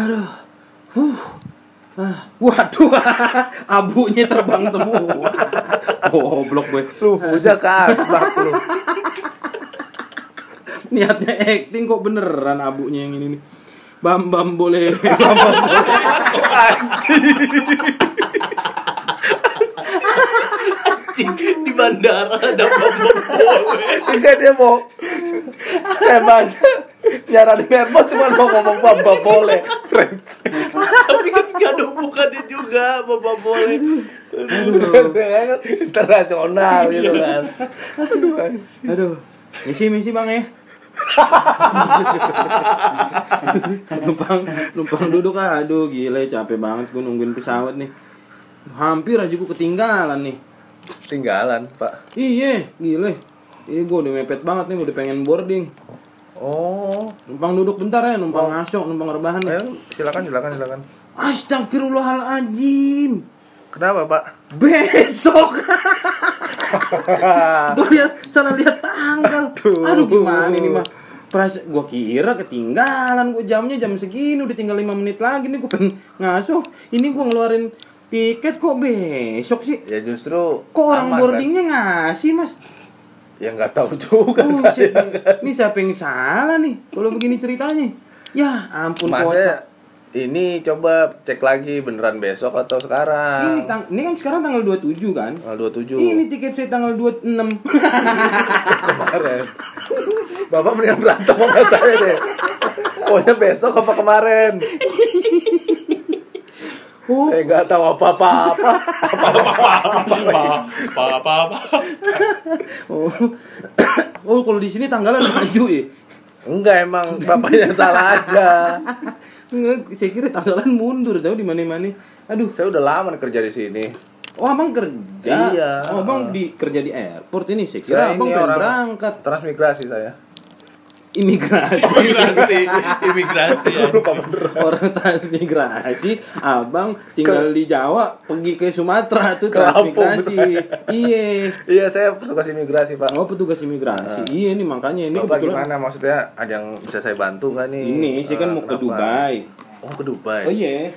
Aduh. Huh. Ah, waduh, abunya terbang semua. Goblok gue. Lu udah lu. Niatnya acting kok beneran abunya yang ini nih. Bam bam boleh. Bam bam boleh. di bandara ada bom-bom Enggak dia mau Emangnya nyaranin airport cuma mau ngomong bamba boleh friends tapi kan gak ada hubungannya juga bapak boleh internasional gitu kan. Aduh. Misi misi Bang ya. numpang numpang duduk ah. aduh gila capek banget gue nungguin pesawat nih. Hampir aja gue ketinggalan nih. Tinggalan pak. Iya gila. Iya gue udah mepet banget nih udah pengen boarding oh. Numpang duduk bentar ya numpang ngasok numpang rebahan ayo silakan silakan silakan. Astagfirullahaladzim. Kenapa pak? Besok. Gue lihat salah lihat tanggal. Aduh. Gimana ini mah Peras gue kira ketinggalan gue jamnya jam segini udah tinggal 5 menit lagi nih gue pengen ngasuh ini gue ngeluarin tiket kok besok sih? Ya justru kok orang aman, boardingnya ngasih mas? kan? Ya nggak tahu juga Oh, saya. ini siapa yang salah nih? Kalau begini ceritanya. Ya ampun kocak. Masnya ini coba cek lagi beneran besok atau sekarang? Ini, tang- ini kan sekarang tanggal 27 kan? Tanggal 27 ini tiket saya tanggal 26 kemarin. Bapak mendingan berantem sama saya deh. Pokoknya besok apa kemarin Oh, Saya nggak tahu apa-apa apa apa oh, oh kalau di sini tanggalan maju ya. Enggak emang bapaknya salah aja Nggak, saya kira tanggalan mundur tahu di mana-mana. Aduh, Saya udah lama kerja di sini oh abang kerja. Iya. Oh, abang di kerja di airport ini. Saya kira Saya abang pengen orang berangkat Transmigrasi saya imigrasi. imigrasi imigrasi Orang transmigrasi, abang tinggal di Jawa, pergi ke Sumatera tuh Ke transmigrasi. saya. Iya. Iya saya petugas imigrasi pak Oh petugas imigrasi. Iya nih makanya ini Bapak kebetulan gimana maksudnya ada yang bisa saya bantu nggak nih ini sih kan Eh, mau ke kenapa? Dubai. Oh ke Dubai Oh iya.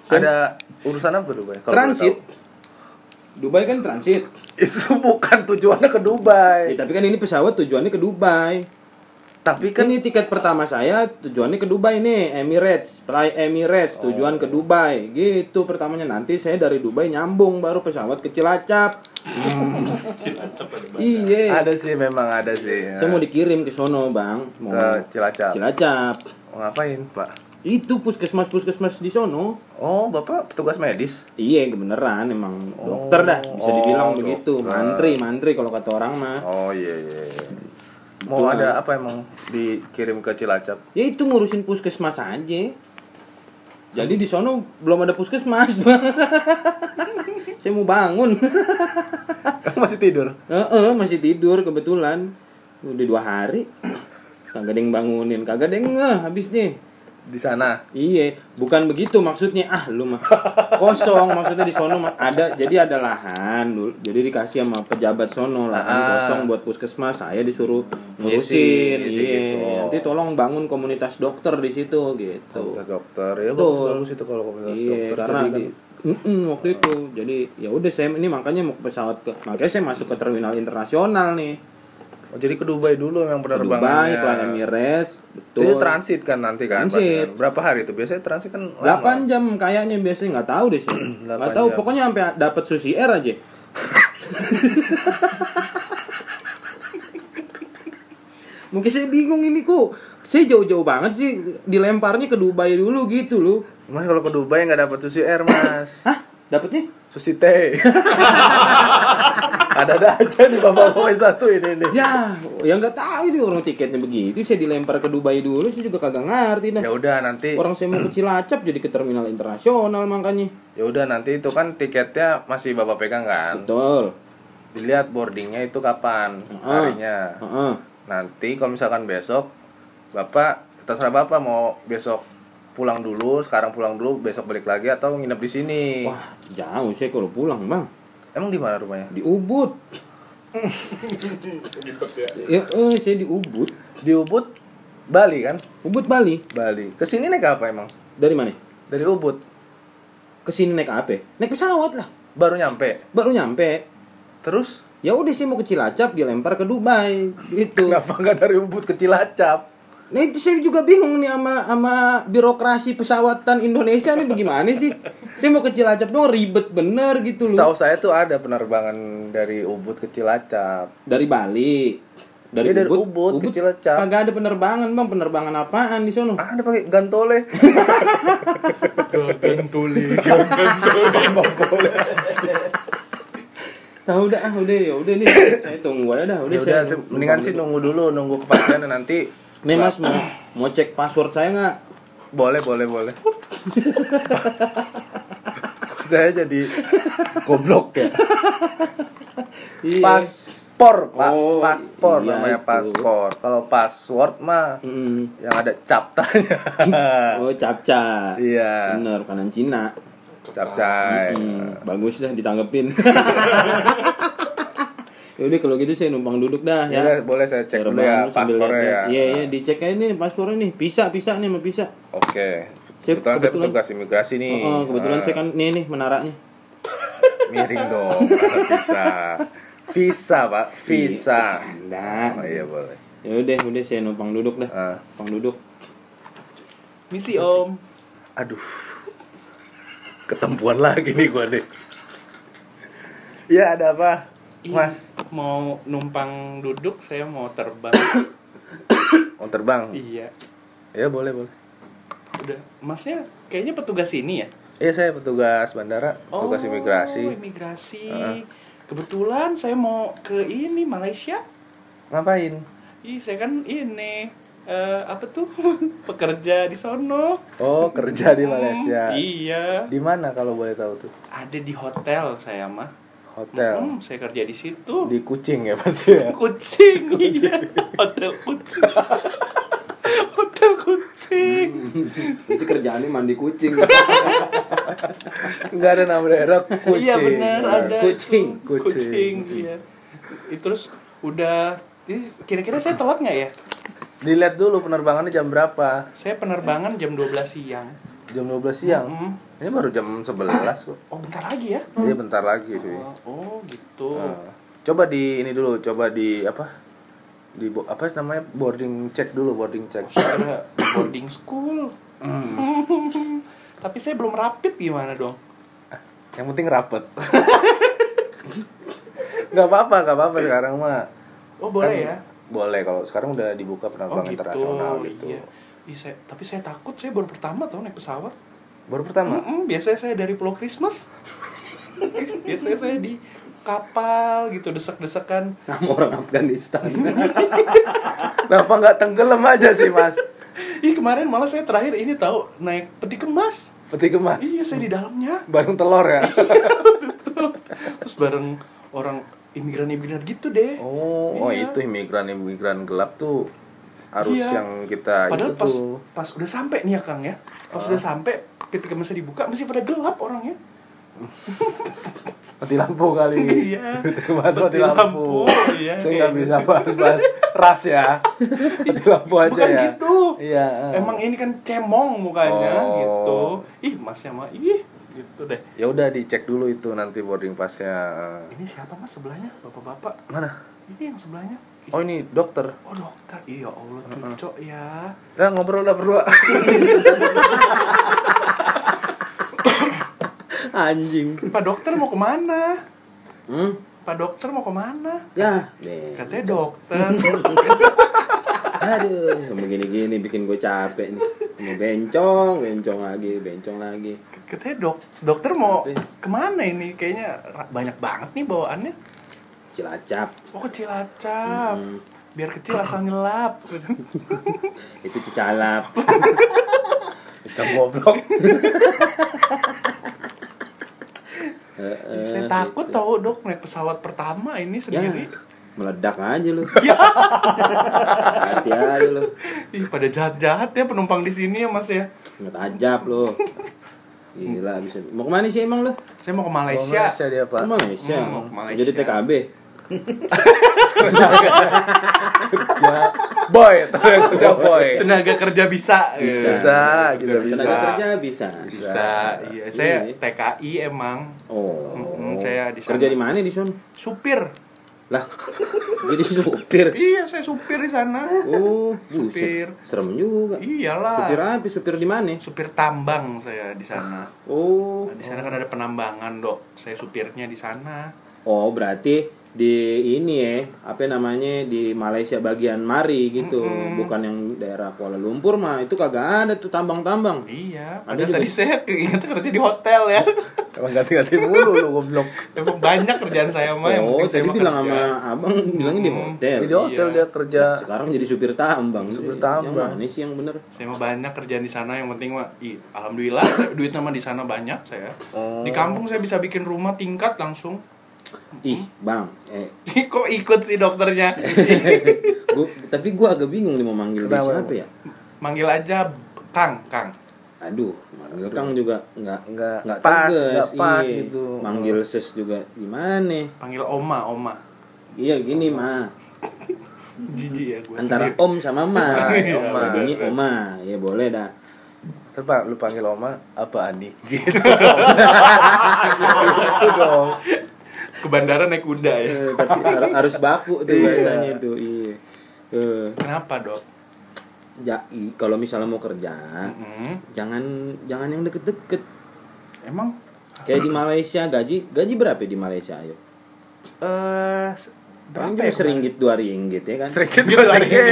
Saya- Ada urusan apa ke Dubai? Kalau transit. Dubai kan transit. Itu bukan tujuannya ke Dubai Ya, tapi kan ini pesawat tujuannya ke Dubai. Tapi Kan ini tiket pertama saya tujuannya ke Dubai nih, Emirates, Fly Emirates, tujuan ke Dubai. Gitu pertamanya nanti saya dari Dubai nyambung baru pesawat ke Cilacap. iya. ada sih memang ada sih Saya mau dikirim ke sono, Bang. Mau ke Cilacap Cilacap. Mau ngapain pak? Itu puskesmas-puskesmas di sono. Oh bapak petugas medis? Iya, kebenaran emang dokter dah, bisa dibilang Oh, begitu. dokter. Mantri, mantri kalau kata orang mah. Oh iya iya. Mau ada apa emang dikirim ke Cilacap? Ya itu ngurusin puskesmas aja. Jadi di sono belum ada puskesmas. Saya mau bangun. Masih tidur? Heeh, masih tidur kebetulan. Udah dua hari. Kagak ada yang bangunin, kagak ada yang ngeh habisnya. Di sana? Iya, bukan begitu maksudnya. Ah, lu mah kosong maksudnya di sono mah ada jadi ada lahan dulu. Jadi dikasih sama pejabat sono lahan Ah. kosong buat puskesmas. Saya disuruh Iya ngurusin. iya Iya, gitu. nanti tolong bangun komunitas dokter di situ gitu. Komunitas dokter ya Betul. bagus itu kalau komunitas Iya, dokter karena kan Mm-mm, waktu itu. Jadi ya udah saya ini makanya mau ke pesawat ke makanya saya masuk ke terminal internasional nih. Oh, jadi ke Dubai dulu yang Ke Dubai, penerbangannya. Fly Emirates, betul. Itu transit kan nanti kan? Transit. kan? Berapa hari itu? Biasanya transit kan lama. 8 jam kayaknya biasanya nggak tahu deh sih. Nggak 8 tahu jam. pokoknya sampai dapat sushi air aja. Mungkin saya bingung ini kok. Saya jauh-jauh banget sih dilemparnya ke Dubai dulu gitu loh. Mas kalau ke Dubai nggak dapat sushi air mas. Hah? Dapatnya? Sushi teh. Ada-ada aja nih bapak-bapak satu ini nih. Ya, yang nggak tahu itu orang tiketnya begitu. Saya dilempar ke Dubai dulu, saya juga kagak ngerti dah. Ya udah nanti. Orang saya mau ke Cilacap jadi ke terminal internasional makanya. Ya udah nanti itu kan tiketnya masih bapak pegang kan. Betul. Dilihat boardingnya itu kapan Heeh. harinya. Heeh. Nanti kalau misalkan besok bapak terserah bapak mau besok pulang dulu, sekarang pulang dulu, besok balik lagi atau nginep di sini. Wah, jauh saya kalau pulang, Bang. Emang di mana rumahnya? Di Ubud. ya, eh, saya di Ubud. Di Ubud, Bali kan? Ubud Bali. Bali. Ke sini naik apa emang? Dari mana? Dari Ubud. Ke sini naik apa? Naik pesawat lah. Baru nyampe. Baru nyampe. Terus? Ya udah sih mau ke Cilacap dilempar ke Dubai gitu. Kenapa nggak dari Ubud ke Cilacap? Nah itu saya juga bingung nih sama sama birokrasi pesawatan Indonesia nih bagaimana sih? Saya mau ke Cilacap dong ribet bener gitu Setahu loh. saya tuh ada penerbangan dari Ubud ke Cilacap. Dari Bali. Dari, Iya, dari Ubud ke Cilacap. Kagak ada penerbangan bang, penerbangan apaan di sono? Ah, ada pakai gantole. Tahu udah, ah udah ya udah nih. saya tunggu aja dah, udah. Ya udah, saya mendingan sih nunggu dulu, nunggu kepastian nanti Nih mas mau mau cek password saya nggak? boleh, boleh, boleh. saya jadi goblok ya. Iya. Paspor, Pak. Oh, paspor iya namanya itu. paspor. Kalau password mah Mm. yang ada captanya. Oh capca. Iya. Bener kanan Cina. Capcay. Hmm, bagus dah ditanggepin. Yaudah kalau gitu saya numpang duduk dah Ya, ya. udah, boleh saya cek Saya dulu ya paspornya ya. Iya iya dicek aja nih paspornya nih. Bisa bisa nih mau bisa. Oke. Saya Kebetulan, saya kebetulan- petugas imigrasi nih. Oh, kebetulan Ah, saya kan nih nih menaranya. miring dong. masa Visa. Visa, Pak. Visa. Canda. Oh iya boleh. Ya udah udah saya numpang duduk dah. Ah, Numpang duduk. Misi om. aduh. Ketempuan lagi nih gua deh. Iya, ada apa? Mas, mau numpang duduk saya mau terbang. mau terbang? iya. Ya, boleh, boleh. Udah. Masnya kayaknya petugas ini ya? Iya, saya petugas bandara, petugas oh, imigrasi. imigrasi. Heeh. Kebetulan saya mau ke ini Malaysia. Ngapain? Ih, saya kan ini eh, apa tuh pekerja di sono. Oh, kerja di Malaysia. Iya. Di mana kalau boleh tahu tuh? Ada di hotel saya mah. Hotel. Hmm, saya kerja di situ. Di Kucing ya pasti ya. Kucing, iya. Hotel kucing. Hotel kucing. Itu kerjaannya mandi kucing. Enggak ada nama daerah Kucing. Iya benar ada Kucing. Kucing. kucing, iya. Itu terus udah kira-kira saya telat nggak ya? Dilihat dulu penerbangannya jam berapa? Saya penerbangan jam 12 siang. Jam 12 siang. Mm. Ini baru jam 11 kok. Oh, bentar lagi ya? Iya bentar lagi sih. Oh, oh, gitu. Nah, coba di ini dulu, coba di apa? Di apa namanya? boarding check dulu, boarding check. Saya boarding school. Tapi saya belum rapid gimana dong? Yang penting rapet. Gak apa-apa, gak apa-apa sekarang mah. Oh, boleh Kan ya? Boleh kalau sekarang udah dibuka Oh, penerbangan gitu. internasional gitu. Iya. Ih, saya, tapi saya takut saya baru pertama tau naik pesawat. Baru pertama. Mm-mm, biasanya saya dari Pulau Christmas. biasanya saya di kapal gitu desek-desekan. Nama orang Afghanistan. Kenapa nggak tenggelam aja sih mas? Ih kemarin malah saya terakhir ini tahu naik peti kemas. Peti kemas. Iya saya di dalamnya. Bareng telur ya. Terus bareng orang imigran-imigran gitu deh. Oh, oh Iya. itu imigran-imigran gelap tuh harus Iya. yang kita Padahal itu pas tuh. pas udah sampai nih ya Kang ya. Pas udah sampai ketika masih dibuka masih pada gelap orangnya. Mati lampu kali. Iya. Kemas mati Mati lampu. lampu, iya, Saya nggak kayaknya bisa sih. bahas-bahas ras ya. Mati lampu aja Bukan ya. gitu. Iya. Emang ini kan cemong mukanya Oh. gitu. Ih, masnya mah ih gitu deh. Ya udah dicek dulu itu nanti boarding passnya. Ini siapa mas sebelahnya? Bapak-bapak. Mana? Ini yang sebelahnya. Oh ini dokter. Oh dokter. Iya Allah cucok ya. Nah ngobrol udah berdua. Anjing. Pak dokter mau ke mana? Hmm? Pak dokter mau ke mana? Ya, deh. Katanya dokter. Aduh, begini-gini bikin gue capek nih. Mau bencong, bencong lagi, bencong lagi. Katanya dok dokter mau Tapi- ke mana ini? Kayaknya banyak banget nih bawaannya. Cilacap. Oh ke Cilacap. Hmm. Biar kecil asal nyelap. Itu cicalap. Kita goblok. Heeh, Saya takut tau dok naik pesawat pertama ini Ya, sendiri. meledak aja lu. Hati aja lu. Ih pada jahat-jahat ya penumpang di sini ya mas ya. Ngetajap lu. Gila bisa. Mau ke mana sih emang lu? Saya mau ke Malaysia. Malaysia dia pak. Ke Malaysia. Hmm, mau ke Malaysia. Jadi TKB. Kerja boy tenaga kerja boy tenaga kerja bisa Bisa. bisa juga bisa Tenaga kerja bisa. bisa iya saya TKI emang Oh. Mm, saya di sana. Kerja di mana di sana? supir Lah. Jadi supir. iya saya supir di sana Oh, Supir. Serem juga. iyalah Supir apa? Supir di mana? supir tambang saya di sana Oh. Nah, di sana kan ada penambangan dok saya supirnya di sana Oh, berarti di ini ya, apa namanya di Malaysia bagian Mari gitu, bukan yang daerah Kuala Lumpur mah itu kagak ada tuh tambang-tambang. iya Ada juga. tadi saya keinget kerja di hotel ya emang ganti-ganti mulu lu goblok emang banyak kerjaan saya mah yang Oh, tadi bilang kerja. sama abang bilangnya di hotel. di hotel Iya. dia kerja Sekarang jadi supir tambang. Supir Yang tambang. mana sih yang bener? saya mah banyak kerjaan di sana yang penting mah ih, alhamdulillah duit sama di sana banyak saya Oh. di kampung saya bisa bikin rumah tingkat langsung Ih, bang, eh, kok ikut sih dokternya gua, tapi gua agak bingung nih mau manggil dia Kenapa? siapa ya? manggil aja Kang Kang Aduh, manggil Kang juga nggak Nggak nggak pas, tegas, nggak pas iya. gitu. Manggil ses juga gimana? panggil Oma Oma Iya gini mah. jijik ya gue Antara om sama ma. Iya, Oma. Oma. Ini oma. Ya boleh dah. Terus Pak, lu panggil Oma apa Ani? Gitu. Gitu dong. Ke bandara naik kuda ya Eh, harus baku tuh Iya. bahasanya itu. Iya. Eh, kenapa dok ja, i- kalau misalnya mau kerja, Mm-mm. jangan jangan yang deket-deket. emang Kayak di Malaysia gaji gaji berapa di Malaysia ayo? eh Paling berapa ya seringgit dua ringgit ya kan? Sedikit dua sedikit,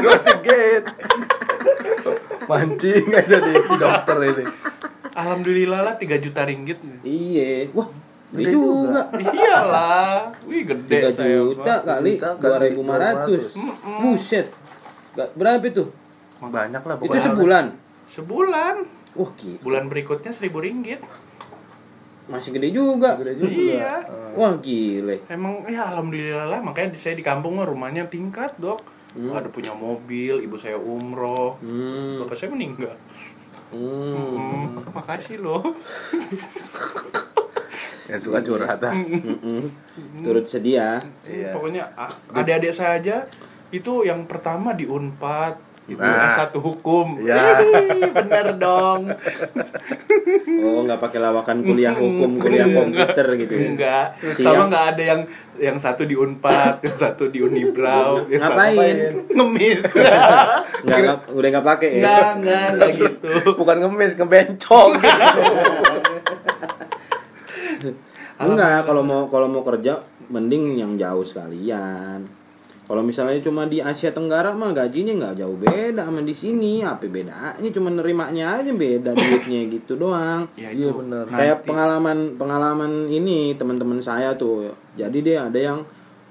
dua sedikit. Mancing aja di si dokter ini. alhamdulillah lah 3 juta ringgit Iya. Wah, Gede gede juga. iyalah wih gede 3 saya juta kali juta kali 2500. Buset. Gak, berapa itu? Banyak lah Itu pokoknya. sebulan. sebulan Wah, gila. bulan berikutnya 1000 ringgit Masih gede juga. Gede juga. iya Wah, gile. Emang ya alhamdulillah lah makanya di- saya di kampung mah rumahnya tingkat dok ada punya mobil ibu saya umroh Hmm. bapak saya meninggal Hmm. Hmm, makasih loh Yang suka curhat ah. Turut sedia. Iya. pokoknya ah, adik-adik saya aja itu yang pertama di unpad itu Nah. satu hukum Ya. Bener dong Oh, nggak pakai lawakan kuliah hukum, kuliah komputer gitu ya. enggak sama enggak ada yang yang satu di unpad yang satu di unibrau yang satu Ngapain? ngemis Nggak, nggak, udah nggak pakai ya. enggak enggak enggak gitu Bukan ngemis, ngebencong. Enggak, kalau mau kalau mau kerja mending yang jauh sekalian. Kalau misalnya cuma di Asia Tenggara mah gajinya nggak jauh beda sama di sini. Apa bedanya? Cuma nerimanya aja beda duitnya gitu doang. ya Iya, bener. Kayak pengalaman pengalaman ini teman-teman saya tuh. Jadi dia ada yang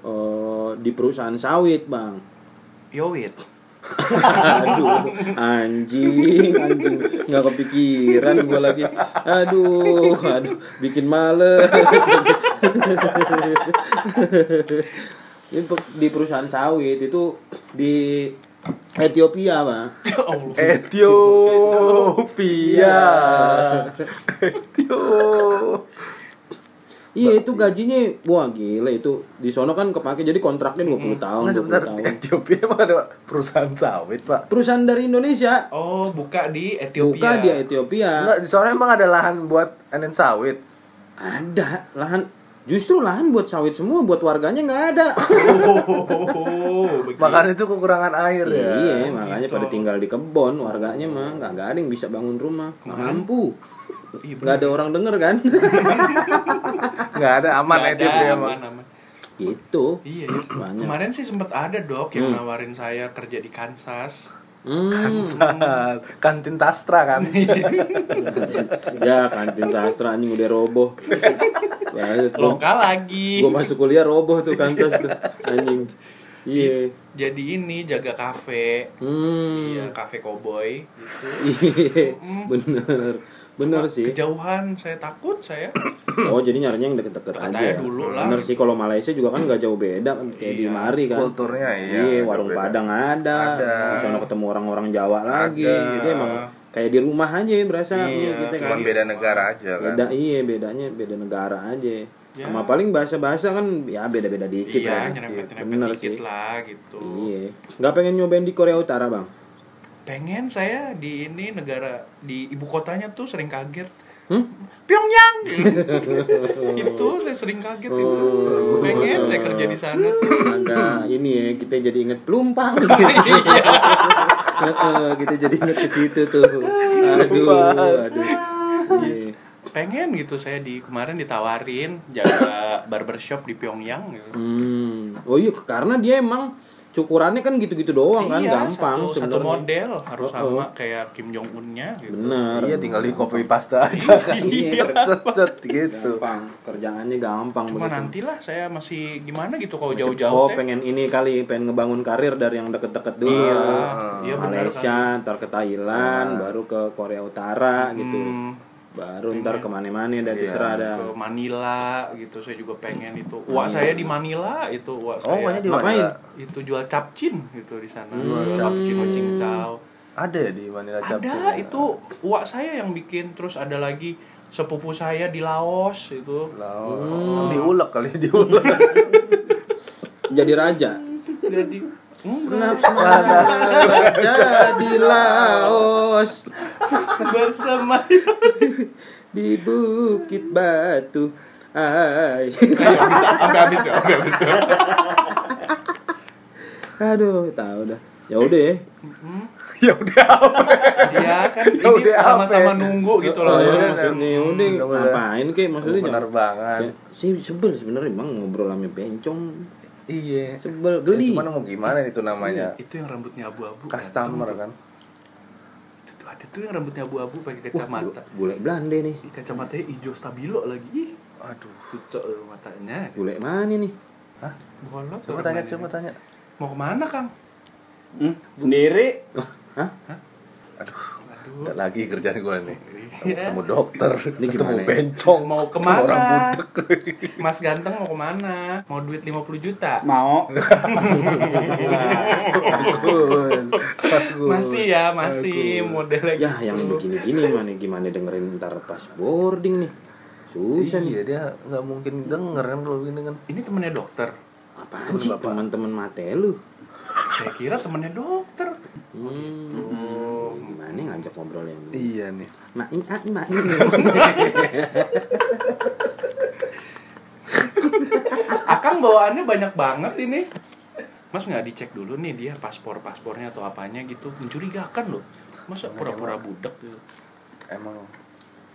eh, di perusahaan sawit, Bang. Yowit Aduh, anjing, anjing, nggak kepikiran gue lagi. Aduh, aduh, bikin males. Di perusahaan sawit itu di Ethiopia, Allah Ethiopia. Ethiopia. Iya itu gajinya, wah gila itu di sono kan kepake jadi kontraknya 20 tahun, Nggak, 20 sebentar, tahun. Ethiopia emang ada perusahaan sawit, Pak? Perusahaan dari Indonesia, Oh, buka di Ethiopia. buka di Ethiopia. Enggak, di sana emang ada lahan buat anen sawit. Ada lahan, justru lahan buat sawit semua, buat warganya nggak ada. Oh. Makanya itu kekurangan air ya. Iya, makanya pada tinggal di kebon, warganya mah nggak nggak ada yang bisa bangun rumah, nggak mampu. Iya, Nggak ada orang denger kan? Enggak ada aman Nggak ada, emang. aman, aman. gitu. Iya, iya. Banyak. Kemarin sih sempat ada dok yang nawarin saya kerja di Kansas. Hmm. Saat kantin Tastra kan. ya kantin sastra anjing udah roboh. Ya, Lokal lagi. gua masuk kuliah roboh tuh kantin tuh anjing. Iya. Jadi ini jaga kafe. Hmm. Iya, kafe koboi gitu. Iya, bener. Bener sih. Kejauhan saya takut saya. Oh, jadi nyarinya yang deket-deket aja. ya? dulu lah. Bener sih kalau Malaysia juga kan nggak jauh beda kan kayak di Iya. Mari kan. Kulturnya iya. Iya, warung beda. Padang ada. Ada. Di sana ketemu orang-orang Jawa lagi. Ada. Jadi emang kayak di rumah aja berasa Iya, kita Cuman kan. beda negara aja kan. Beda iya, bedanya beda negara aja. Ya. Sama paling bahasa-bahasa kan ya beda-beda dikit iya, lah. nyerempet-nyerempet Bener dikit sih. lah gitu. Iya. Nggak pengen nyobain di Korea Utara, Bang? Pengen saya di ini negara di ibu kotanya tuh sering kaget. Hmm? Pyongyang. itu saya sering kaget itu. Oh. Pengen saya kerja di sana. Agak ini ya, kita jadi inget pelumpang gitu. Iya. Kita jadi inget ke situ tuh. Aduh, aduh. Iya. Pengen gitu saya di kemarin ditawarin jaga barbershop di Pyongyang gitu. Hmm. Oh iya, karena dia emang cukurannya kan gitu-gitu doang kan, Iya, gampang satu, satu sebenarnya. model harus Oh, sama oh. kayak Kim Jong Un-nya gitu. Bener. Iya tinggal di copy paste aja kan. Iya. cet cet gitu. Gampang, kerjaannya gampang Cuma begitu. nantilah saya masih gimana gitu kalau jauh-jauh Oh, pengen ini kali, pengen ngebangun karir dari yang deket-deket dulu. Iya, iya Malaysia, ntar ke Thailand, baru ke Korea Utara gitu. Hmm, Baru ntar ke mana-mana dah Iya, terserah dah. ke Manila gitu saya juga pengen itu. Wah, saya di Manila itu wah Oh, saya. di Ngapain? Manila. itu jual capcin gitu di sana. Jual capcin capcin. cincau. Ada ya di Manila capcin. Ada itu uak saya yang bikin terus ada lagi sepupu saya di Laos itu. Lah, Hmm. diulek kali diulek. Jadi raja. Jadi enggak Raja di Laos bersama di Bukit Batu. Ay. Habis sampai habis ya, sampai habis. Aduh, tahu dah. Ya udah ya. ya udah. Dia kan Ya ini udah, sama-sama apa? nunggu gitu Oh, loh. ya, udah, maksudnya ya udah udah, udah. ngapain kek maksudnya penerbangan. Ya, sih sebel sebenarnya emang ngobrol sama bencong Iya. sebel Ya, geli Cuman mau gimana itu namanya? Itu yang rambutnya abu-abu. Customer kan. tuh. Itu tuh ada tuh yang rambutnya abu-abu pakai kacamata. bule Belanda nih Ih, kacamatanya hijau stabilo lagi. Ih, Aduh. cucok loh matanya. bule mana nih Hah? Bolot. Coba tanya, coba tanya. Mau ke mana, Kang? Hmm, sendiri Hah? Aduh. Aduh. Udah lagi kerjaan gue nih. Iya. Ketemu dokter, Ini ketemu gimana ya? bencong, Mau ketemu ke mana? orang budek. Mas ganteng mau ke mana? Mau duit 50 juta? mau Bagus. Bagus. Masih ya, masih modelnya ya gitu. yang begini-gini mana gimana dengerin ntar pas boarding nih susah nih Iya dia nggak mungkin denger kan kalau begini kan. Ini temennya dokter. apaan sih teman-teman mate lu Saya kira temennya dokter. hmm. Gimana ngajak ngobrol yang Iya nih. mak ini ah, mak ini Akang bawaannya banyak banget ini. Mas nggak dicek dulu nih dia paspor paspornya atau apanya gitu mencurigakan loh. Masa pura-pura budak gitu. Emang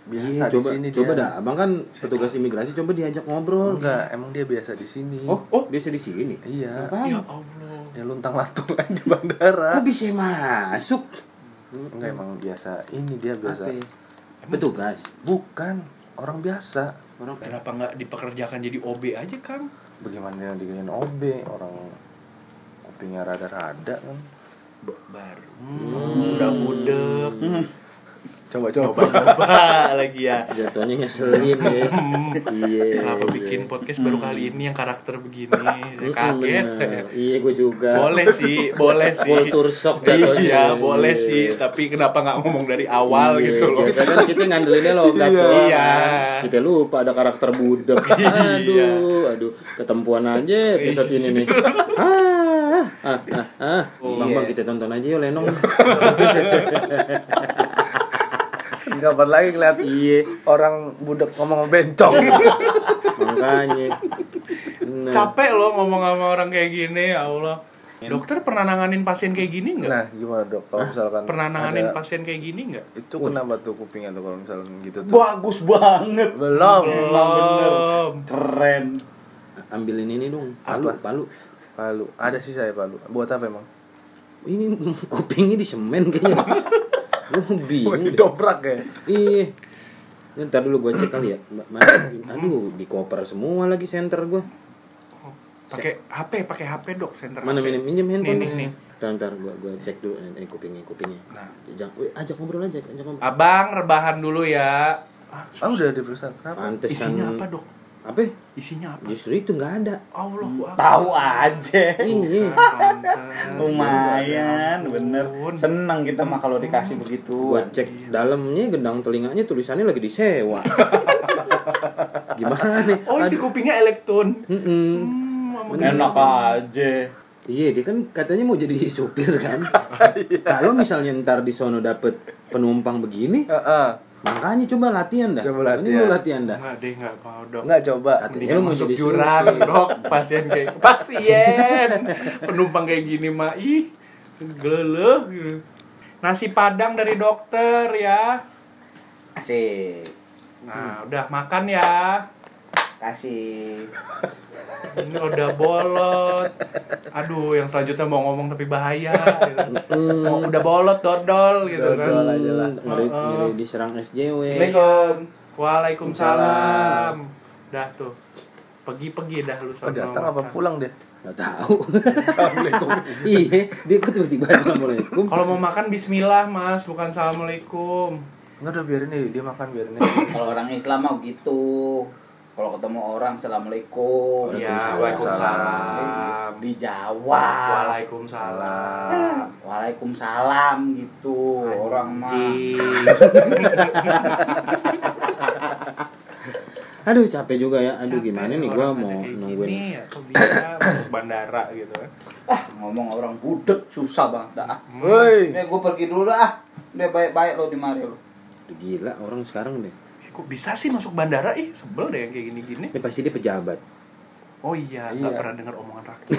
Iya, biasa di coba sini coba dia. dah abang kan petugas imigrasi coba diajak ngobrol Enggak, emang dia biasa di sini. oh oh biasa di sini Iya. Ngapain? Ya Allah. Ya luntang lantung aja di bandara. kok bisa masuk Enggak emang biasa. Ini dia biasa. Apa ya? petugas Bukan orang biasa. orang Kenapa nggak dipekerjakan jadi OB aja Kang? Bagaimana yang diginin OB orang kupingnya rada-rada kan. Baru. Hmm, udah budek. Coba Coba coba lagi ya. jatuhnya ngeselin ya iya Kenapa iya. bikin podcast baru kali ini yang karakter begini? Saya Mm-mm, kaget. iya gue juga Boleh sih, boleh sih. Kultur shock jatuhnya. Iya, boleh sih. Tapi kenapa nggak ngomong dari awal Iya, gitu loh? biasanya kan kita ngandelinnya logat Iya. doang, Iya. kita lupa ada karakter budak Iya. aduh aduh ketempuan aja episode ini nih ah ah ah, ah. bang bang kita tonton aja yuk lenong Kapan lagi ngeliat iya orang budak ngomong bencong. makanya Nah, Capek loh ngomong sama orang kayak gini, ya Allah. Dokter pernah nanganin pasien kayak gini nggak? Nah, gimana dok? Kalau misalkan Pernah nanganin ada- pasien kayak gini nggak? itu kenapa tuh kupingnya tuh kalau misalkan gitu tuh? bagus banget Belum. bener Belum. keren ambilin ini dong palu Apa? palu Palu. Ada sih saya palu. Buat apa emang? ini kupingnya di semen kayaknya bingung didobrak ya? iya Ini ntar dulu gue cek kali ya ma- aduh di koper semua lagi center gue Pakai HP, pakai HP dok, center mana HP. minum minjem handphone Nih, nih, nih. Ntar, ntar gua, gua cek dulu eh, kupingnya kupingnya Nah. Jangan, weh, ajak ngobrol aja ajak ngobrol Abang rebahan dulu ya. Ah, Ah udah diperiksa. Kenapa? pantes Isinya apa dok? Apa Isinya apa? justru itu nggak ada Allah tahu aja iya lumayan bener seneng kita mah kalau dikasih begitu gua cek dalamnya gendang telinganya tulisannya lagi disewa Gimana? nih? Oh, isi kupingnya elektron. Mm-mm. Hmm, Enak aja. Iya, dia kan katanya mau jadi supir kan. Kalau misalnya ntar di sono dapet penumpang begini, Heeh. Makanya coba latihan dah. Coba Ini latihan. lu latihan dah. Enggak deh, enggak mau dok. Enggak coba. Katanya Mendingan lu mau masuk jurang, dok. Pasien kayak pasien. Penumpang kayak gini mah ih geleh gitu. Nasi padang dari dokter ya. Asik. Nah, udah makan ya. Kasih. Ini udah bolot. Aduh, yang selanjutnya mau ngomong tapi bahaya. Gitu. Mau udah bolot dodol gitu kan. Dodol aja lah. Ngeri, Heeh. ngeri diserang SJW. Assalamualaikum. Waalaikumsalam. Dah tuh. Pergi-pergi dah lu Oh, sono datang apa pulang deh? Gak tahu. Assalamualaikum. iya, dia kok tiba-tiba assalamualaikum. Kalau mau makan bismillah, Mas, bukan assalamualaikum. Enggak udah biarin nih, dia makan biarin nih. Kalau orang Islam mah gitu. Kalau ketemu orang assalamualaikum. Iya, Waalaikumsalam. Dijawab. Waalaikumsalam. Ah, Waalaikumsalam gitu. Orang mah. Aduh, capek juga ya. Aduh, gimana nih gua mau nungguin. Masuk bandara gitu kan. Ah, ngomong orang budek susah banget dah. ah. Woi. Nih gue pergi dulu dah. ah. Udah baik-baik lo di mari lo. Gila orang sekarang deh. Kok bisa sih masuk bandara? Ih, sebel deh yang kayak gini-gini. Ini pasti dia pejabat. Oh iya, Iya. nggak pernah dengar omongan rakyat.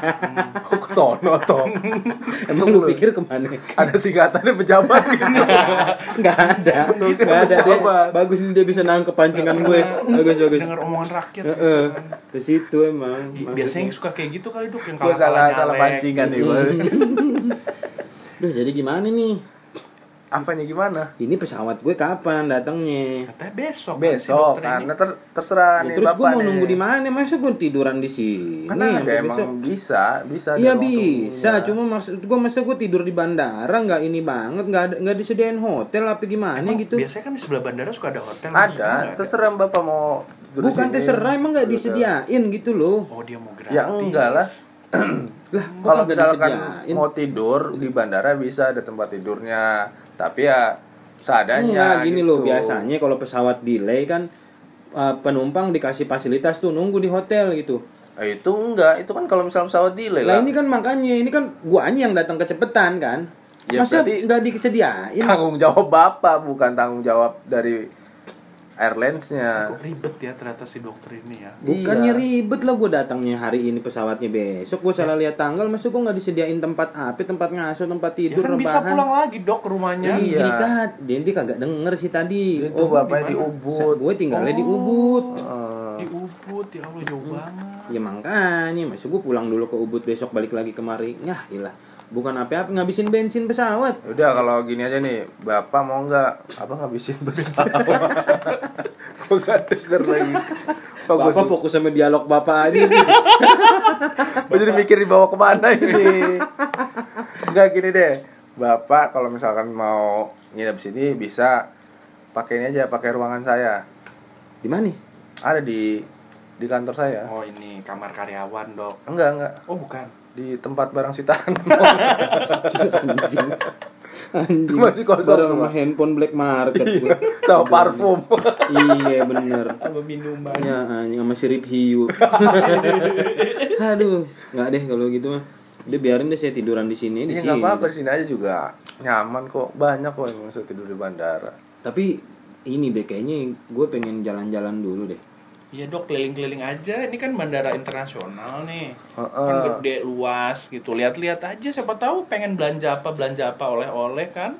Kok ke sono toh? Emang lu pikir ke mana? Ada singkatannya pejabat gitu. Nggak ada. Nggak ada. Dia, Pejabat. bagus nih dia bisa nangkep pancingan gue. Bagus, bagus. dengar omongan rakyat. gitu Heeh. kan. Ke situ emang. Maksudnya. Biasanya yang suka kayak gitu kali dok yang kalah salah salah pancingan nih gua. Duh, jadi gimana nih? Apanya gimana? Ini pesawat gue kapan datangnya? Katanya besok. kan Besok ini. karena ter terserah Ya, nih terus gue mau nih. nunggu di mana? Masa gue tiduran di sini? Karena ada emang besok? bisa, bisa. Iya bisa, tunggunya. cuma maksud gue masa gue tidur di bandara nggak ini banget, nggak ada nggak disediain hotel apa gimana Emang gitu? Biasanya kan di sebelah bandara suka ada hotel. ada, terserah bapak mau tidur Bukan sini. terserah, emang nggak disediain gitu loh. Oh dia mau gratis. Ya enggak lah. Lah, kok Kalau misalkan disediain? mau tidur di bandara bisa ada tempat tidurnya, tapi ya seadanya. Enggak, gini loh gitu. biasanya kalau pesawat delay kan uh, penumpang dikasih fasilitas tuh nunggu di hotel gitu. Eh, itu enggak, itu kan kalau misalnya pesawat delay Lah lah. ini kan makanya ini kan guanya yang datang kecepetan kan. Ya, Masa nggak disediain? tanggung jawab bapak bukan tanggung jawab dari airlinesnya. Kok ribet ya ternyata si dokter ini ya. Bukannya Iya. ribet lah gue datangnya hari ini pesawatnya besok gue salah lihat tanggal masa gue nggak disediain tempat apa tempat ngasuh tempat Ya tidur kan bisa pulang lagi dok ke rumahnya. Iya. Iya. Kan, dia, dia kagak denger sih tadi. Itu bapaknya di Ubud. Gue tinggalnya di Oh. Ubud. Eh, Di Ubud ya Allah jauh Hmm. banget. Ya makanya, masa gue pulang dulu ke Ubud besok balik lagi kemari. Yah, ilah. Bukan apa-apa ngabisin bensin pesawat. udah kalau gini aja nih, bapak mau nggak apa ngabisin pesawat? Gue nggak denger lagi. Bagus. Bapak fokus sama dialog bapak aja sih. Gue jadi mikir dibawa ke mana ini Enggak gini deh Bapak kalau misalkan mau nginep sini bisa pakai ini aja pakai ruangan saya Di mana? ada di di kantor saya Oh ini kamar karyawan dok. enggak enggak Oh bukan. Di tempat barang sitaan Anjing. Anjing. Masih kosong Barang sama Pak. handphone black market gue. sama parfum iya bener. Apa minuman? Ya, anjing sama sirip hiu. Aduh, nggak deh kalau gitu mah. Udah biarin deh saya tiduran di sini di Iya sini. apa-apa di sini aja juga nyaman kok banyak kok yang bisa tidur di bandara Tapi ini deh kayaknya gue pengen jalan-jalan dulu deh. Iya dok keliling-keliling aja. Ini kan bandara internasional nih. Heeh. Kan gede luas gitu. Lihat-lihat aja. Siapa tahu pengen belanja apa belanja apa oleh-oleh kan?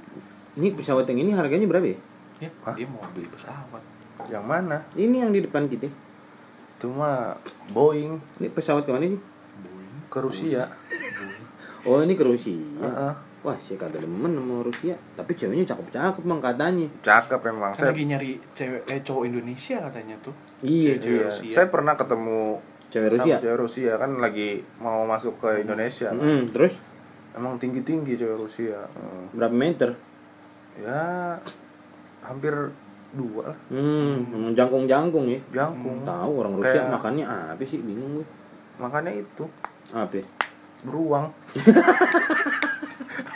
Ini pesawat yang ini harganya berapa ya? Ya dia mau beli pesawat. yang mana Ini yang di depan kita. itu mah Boeing Ini pesawat ke mana sih? ke Rusia Oh ini ke Rusia. Heeh. Wah, saya kagak demen sama Rusia. Tapi ceweknya cakep-cakep mang katanya. cakep emang Kan saya lagi nyari cewek eh cowok Indonesia katanya tuh. Iya, Cewek Iya, Rusia. saya pernah ketemu cewek sama Rusia. cewek Rusia kan lagi mau masuk ke Indonesia. Hmm, terus Emang tinggi tinggi cewek Rusia. Eh, berapa meter? Ya hampir dua lah Hmm, jangkung-jangkung ya. jangkung. Tahu orang Rusia Kayak- makannya apa sih? Bingung gue. Makanya itu Apa? ya? beruang.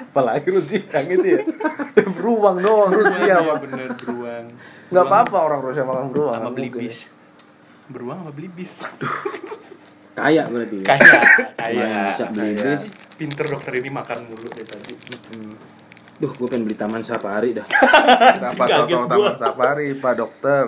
Apalagi Rusia yang itu ya. beruang doang Rusia Iya bener beruang. Nggak apa-apa orang Rusia makan beruang. Sama beli bis. Beruang apa beli bis? Kaya berarti. ya? Kaya, kaya. bisa beli Kaya. bis. Pinter dokter ini makan mulu dari tadi. Duh, gue pengen beli taman safari dah. Kenapa gua. taman safari, Pak Dokter?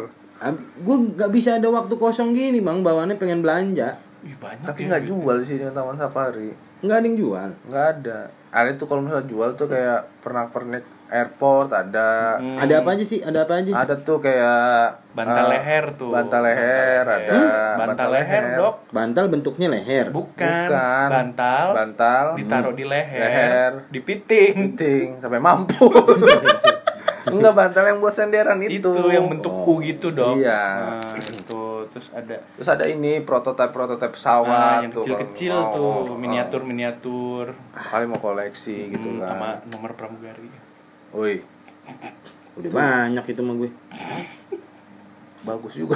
gue nggak bisa ada waktu kosong gini bang, bawaannya pengen belanja. Ih, banyak Tapi ya, nggak Bi. jual di sini taman safari. Nggak ada yang jual. Nggak ada. Ada tuh kalau misalnya jual tuh kayak pernak-pernik airport ada. Hmm. Ada apa aja sih? Ada apa aja? Ada tuh kayak Bantal eh, leher tuh. Bantal leher Bantal ada. leher. Bantal leher, Dok. Bantal bentuknya leher. Bukan. Bukan. Bantal. Bantal. Ditaruh di leher. Leher. Dipiting. Penting sampai mampus. Enggak bantal yang buat senderan itu. Itu yang bentuk U gitu, Dok. Iya. Nah, itu. Terus ada Terus ada ini prototipe-prototipe Nah, pesawat yang tuh, kecil-kecil kalau tuh, mau- miniatur-miniatur. Kali mau koleksi gitu Hmm, kan. sama nomor pramugari. Wih, Udah banyak itu mah gue. bagus juga.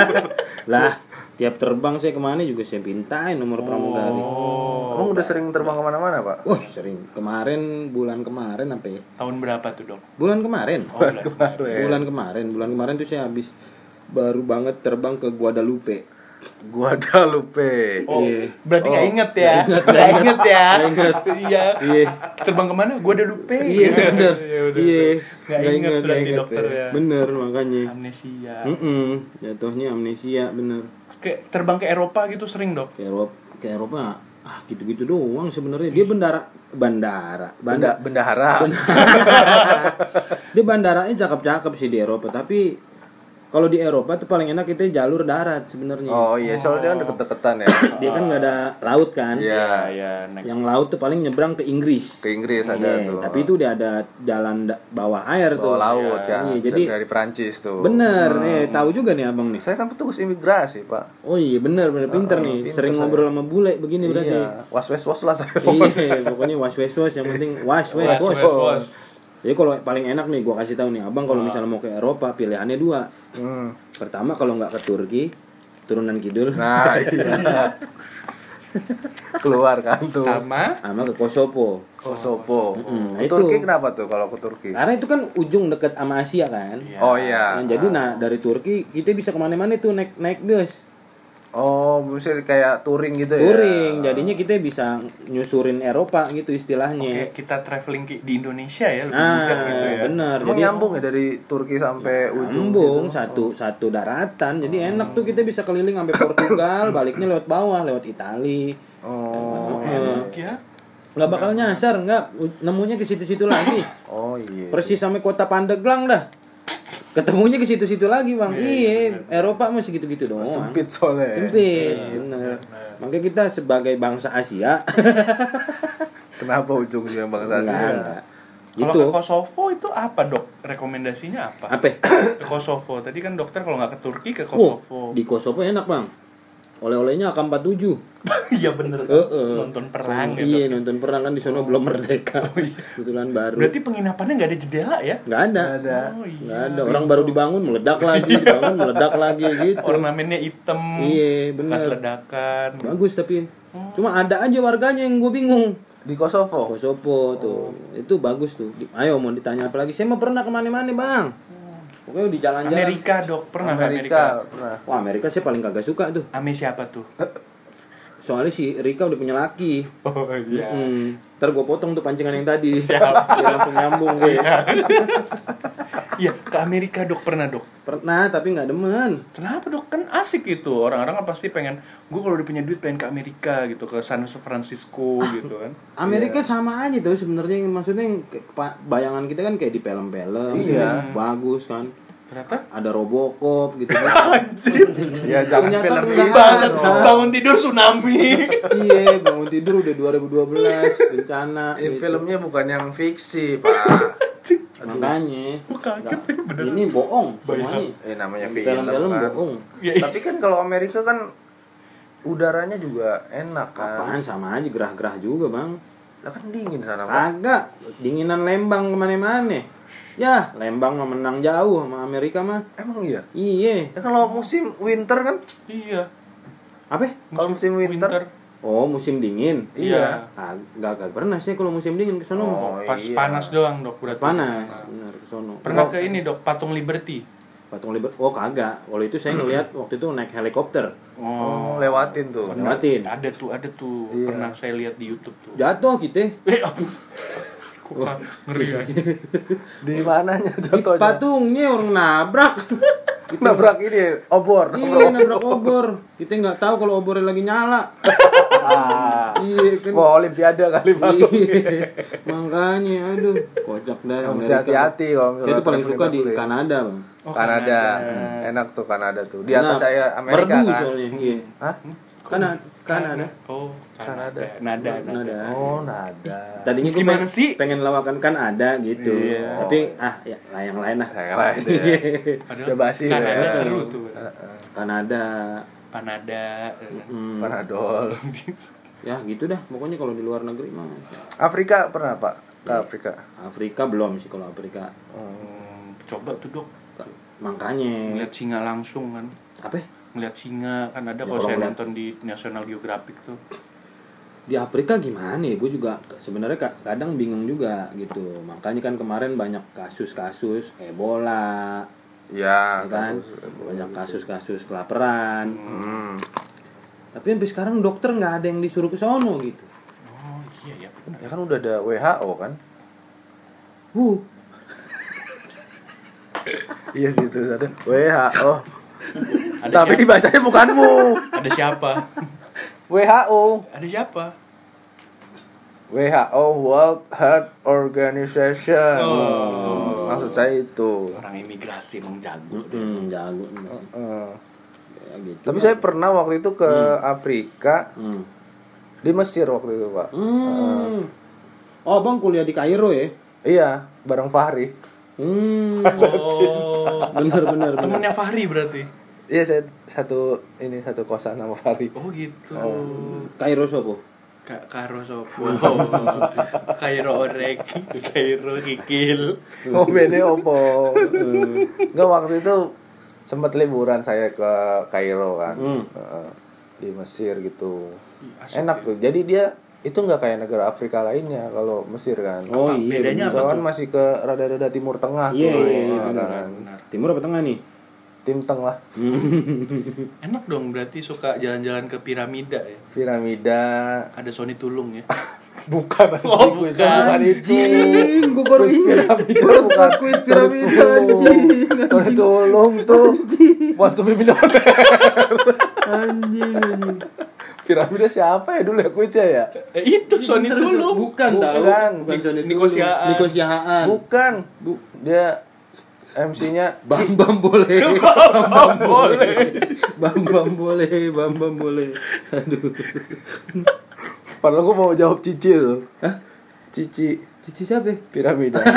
Lah, tiap terbang saya ke mana juga saya pintain nomor pramugari. Oh. Emang udah sering terbang ke mana-mana, Pak? Wah, sering. Kemarin bulan kemarin apa ya? Tahun berapa tuh, Dok? Bulan kemarin. Oh, bulan Kemarin. Bulan kemarin, bulan kemarin tuh saya habis baru banget terbang ke Guadalupe. Guadalupe. Oh, Iya. berarti Oh, inget ya? nggak inget, ya? Nggak inget. Iya. Iya. Terbang ke mana? Gua udah lupa. Iya, bener. Iya, Iya. Nggak inget berarti inget dokter ya. Bener makanya. Amnesia. Mm-mm, jatuhnya amnesia bener. Kayak terbang ke Eropa gitu sering, Dok. Ke Eropa, ke Eropa ah gitu-gitu doang sebenarnya. Dia bandara bandara Benda, banda bendahara. dia bandaranya cakep-cakep sih di Eropa tapi kalau di Eropa tuh paling enak kita jalur darat sebenarnya Oh iya, soalnya dia kan deket-deketan ya. dia kan nggak ada laut kan Iya. ya, naik. yang laut tuh paling nyebrang ke Inggris Ke Inggris ada Iya, tuh. tapi itu udah ada jalan da- bawah air tuh Bawah laut Iya, kan. jadi dari Perancis tuh. bener nih tahu juga nih abang nih Saya kan petugas imigrasi, Pak. oh iya bener bener pinter Oh, nih pinter sering saya. ngobrol sama bule begini berarti Iya, was was was lah saya. iya pokoknya was was was yang penting was was Was, was, was, was. Jadi kalau paling enak nih gua kasih tahu nih abang kalau misalnya mau ke Eropa pilihannya dua Hmm. pertama kalau nggak ke Turki turunan kidul Nah, iya. Keluar kan tuh. Sama sama ke Kosovo Kosovo. Mm, Ke itu. Turki kenapa tuh kalau ke Turki? karena itu kan ujung deket sama Asia kan Oh iya. Nah, jadi nah dari Turki kita bisa ke mana-mana tuh naik naik bus Oh, bisa kayak touring gitu ya. touring jadinya kita bisa nyusurin Eropa gitu istilahnya kayak kita traveling di Indonesia ya, lebih nah gitu ya. benar Emang jadi nyambung ya dari Turki sampai ujung nyambung gitu? satu satu daratan jadi enak tuh kita bisa keliling sampai Portugal baliknya lewat bawah lewat Itali Oh. Eh, Ya. nggak bakal nyasar nggak nemunya ke situ-situ lagi Oh iya. persis sampai kota Pandeglang dah ketemunya ke situ-situ lagi bang iya Eropa masih gitu-gitu doang Sempit soalnya. sempit bener makanya kita sebagai bangsa Asia Kenapa ujungnya bangsa Asia? enggak Kalau gitu ke Kosovo itu apa dok? Rekomendasinya apa? apa Ke Kosovo. Tadi kan dokter kalau nggak ke Turki ke oh, Kosovo. di Kosovo enak bang oleh-olehnya AK47 Iya bener. Heeh. Nonton perang ya iya dok. nonton perang kan di sana belum merdeka. Kebetulan baru. Berarti penginapannya nggak ada jendela ya? nggak ada. Ada. Oh iya. nggak ada. Orang baru dibangun meledak lagi. Bangun meledak lagi gitu. Ornamennya hitam. iya bener. Ledakan. bagus tapi cuma ada aja warganya yang gue bingung. Di Kosovo. Kosovo tuh. Itu bagus tuh. Ayo mau ditanya apa lagi? Saya mau pernah ke mana-mana bang pokoknya di jalan-jalan Amerika dok pernah ke Amerika? Amerika. Pernah. wah Amerika saya paling kagak suka tuh Ame siapa tuh? soalnya si Rika udah punya laki Oh iya. Hmm, ntar gue potong tuh pancingan yang tadi Siap. biar langsung nyambung gue Iya ke Amerika dok pernah dok. Pernah tapi nggak demen Kenapa dok? Kan asik gitu. Orang-orang kan pasti pengen. Gue kalau udah punya duit pengen ke Amerika gitu, ke San Francisco gitu kan. Amerika sama aja tuh sebenarnya maksudnya yang bayangan kita kan kayak di film-film Iya. bagus kan Ternyata ada Robocop gitu kan Ya jangan Ternyata film enggak. Bangsat, bangun tidur tsunami. iya bangun tidur udah 2012 bencana Ini gitu. filmnya bukan yang fiksi, Pak. Makanya kaget bener. ini bohong semuanya Eh namanya film, film-film kan. bohong Ya, iya. Tapi kan kalau Amerika kan udaranya juga enak kan. apaan sama aja gerah-gerah juga bang Lah kan dingin sana, Pak. kagak dinginan Lembang ke mana-mana ya Lembang mah menang jauh sama Amerika mah Emang iya? iya Ya kalau musim winter kan Iya. apa Kalau musim winter? Oh musim dingin Iya. Ah, nggak nggak pernah sih kalau musim dingin ke sono. Oh, Pas iya. panas doang dok berarti. Panas, benar ke sono. Pernah ke ini dok patung Liberty. patung liber oh kagak waktu itu saya ngeliat waktu itu naik helikopter Oh, lewatin tuh. lewatin Ada tuh, ada tuh. Iya. Pernah saya lihat di YouTube tuh. jatuh kita Eh. Kok ngeri ya? Di mananya Di contohnya? patungnya orang nabrak Nabrak ini obor. iya nabrak obor kita nggak tahu kalau obornya lagi nyala. Iya kan Wah, olimpiade kali Bang. Iya. makanya aduh kocak dah Mesti Amerika. hati-hati kalau saya tuh paling suka di. Kanada bang Oh, Kanada. Kanada. Enak tuh Kanada tuh. Di atas saya Amerika Merdu kan. soalnya iya Hah? Kanada Kanada Oh, Kanada. Kanada. Nada, nada. Kanada Oh, nada. tadinya gue Gimana pengen, sih? pengen lawakan kan ada gitu Iya. tapi ah ya lah yang lain lah Yang lain Udah basi Kanada ya. seru tuh. Kanada Panada. hmm, Panadol. ya gitu dah pokoknya kalau di luar negeri mah Afrika pernah Pak? Ke Afrika. Afrika belum sih kalau Afrika Hmm, coba tuh dok makanya ngeliat singa langsung kan apa ya? ngeliat singa kan ada Ya, kalau saya ngeliat- nonton di National Geographic tuh di Afrika gimana ya gue juga sebenarnya ka- kadang bingung juga gitu makanya kan kemarin banyak kasus-kasus Ebola Iya, ya kan banyak kasus-kasus kelaparan Hmm. tapi sampai sekarang dokter nggak ada yang disuruh ke sono gitu oh iya ya benar Ya kan udah ada WHO kan? huh Iya sih itu satu. WHO. ada Tapi siapa dibacanya bukanmu. ada siapa WHO. ada siapa WHO World Health Organization. Oh. Maksud saya itu. orang imigrasi emang jago hmm, jago ya gitu Tapi saya pernah waktu itu ke Afrika hmm. di Mesir waktu itu pak. Hmm. oh bang kuliah di Kairo ya Iya, bareng Fahri. hmm. oh bener bener bener temennya Fahri berarti Iya saya satu ini satu kosan sama Fahri. oh gitu Kairo sopo Kak Karo sopo Kairo orek Kairo kikil Oh bene opo. Enggak waktu itu sempat liburan saya ke Kairo kan. Hmm. Heeh. di Mesir gitu. Enak tuh. Jadi dia itu nggak kayak negara Afrika lainnya kalau Mesir kan. oh iya Bedanya bener. apa masih ke rada-rada timur tengah Iya, tuh. iya, iya, Nah, benar. kan. benar timur apa tengah nih Tim tengah. enak dong berarti suka jalan-jalan ke piramida ya Piramida. ada Sony Tulung ya Bukan anjing, Oh, bukan. bukan itu. Anjing, gua baru piramida bukan. kuis piramida, anjing, Sorry, tulung tuh. Be millionaire. anjing anjing Piramida siapa ya dulu ya kuisnya ya? eh, itu Sony Tulung bukan tahu Bukan. bukan Sony Niko Tulung. Sihaan. Niko Sihaan Bukan. Dia MC-nya Bam Bam boleh. Bam boleh. Bam Bam boleh Bam Bam boleh. Aduh. Padahal gua mau jawab Cici tuh. Hah? Cici. Cici siapa? Piramida.